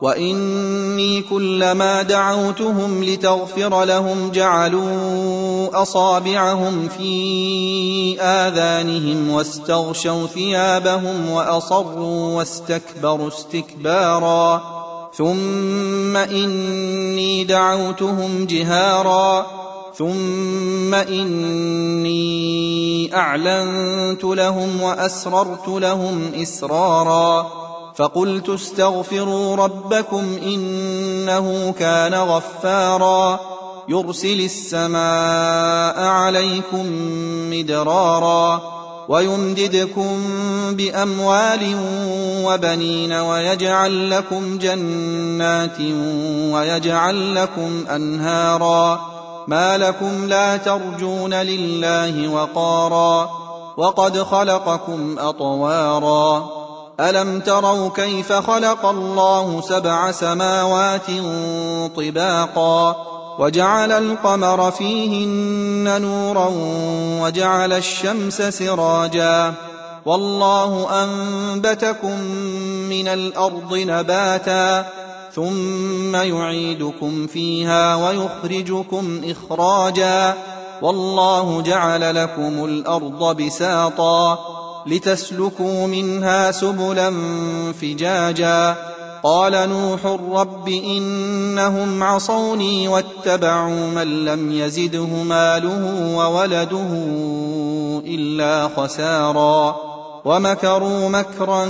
واني كلما دعوتهم لتغفر لهم جعلوا اصابعهم في اذانهم واستغشوا ثيابهم واصروا واستكبروا استكبارا ثم اني دعوتهم جهارا ثم اني اعلنت لهم واسررت لهم اسرارا فقلت استغفروا ربكم إنه كان غفارا. يرسل السماء عليكم مدرارا ويمددكم بأموال وبنين ويجعل لكم جنات ويجعل لكم أنهارا. ما لكم لا ترجون لله وقارا. وقد خلقكم أطوارا. ألم تروا كيف خلق الله سبع سماوات طباقا وجعل القمر فيهن نورا وجعل الشمس سراجا والله أنبتكم من الأرض نباتا ثم يعيدكم فيها ويخرجكم إخراجا والله جعل لكم الأرض بساطا لتسلكوا منها سبلا فجاجا. قال نوح رب إنهم عصوني واتبعوا من لم يزده ماله وولده إلا خسارا. ومكروا مكرا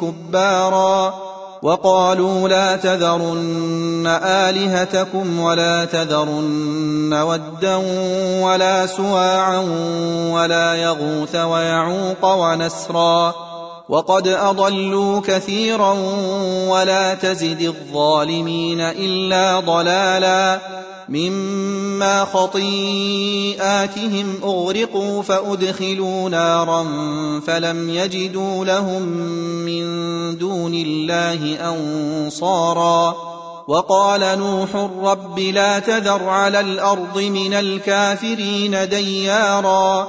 كبارا. وقالوا لا تذرن آلهتكم ولا تذرن ودا ولا سواعا ولا يغوث ويعوق ونسرا وقد أضلوا كثيرا ولا تزد الظالمين إلا ضلالا مما خطيئاتهم أغرقوا فأدخلوا نارا فلم يجدوا لهم من دون الله أنصارا وقال نوح رب لا تذر على الأرض من الكافرين ديارا